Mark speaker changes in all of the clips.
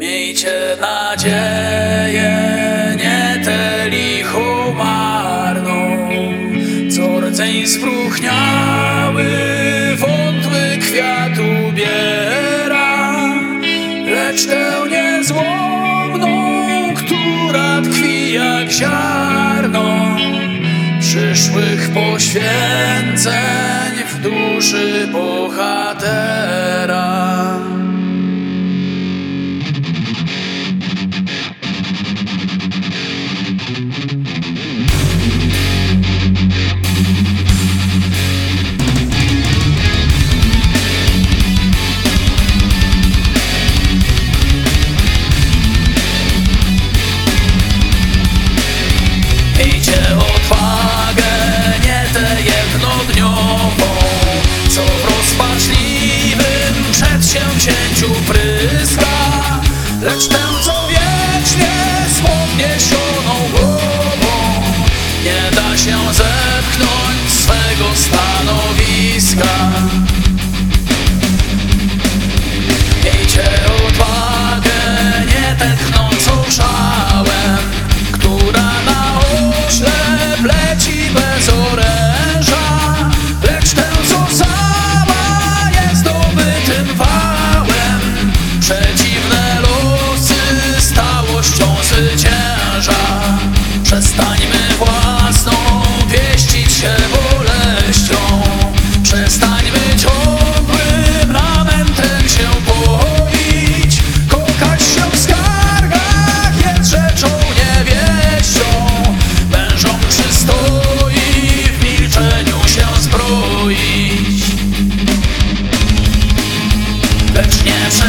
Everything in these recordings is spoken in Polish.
Speaker 1: Miejcie nadzieję, nie te lichu marną, co rdzeń spróchniały, wątły kwiat ubiera, lecz tę niezłomną, która tkwi jak ziarno, przyszłych poświęceń w duszy bohatera. Lecz tęczą wiecznie z podniesioną głową Nie da się zepchnąć swego stanowiska. Miejcie odwagę, nie tętnącą szałem Która na oślep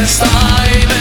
Speaker 1: Palestine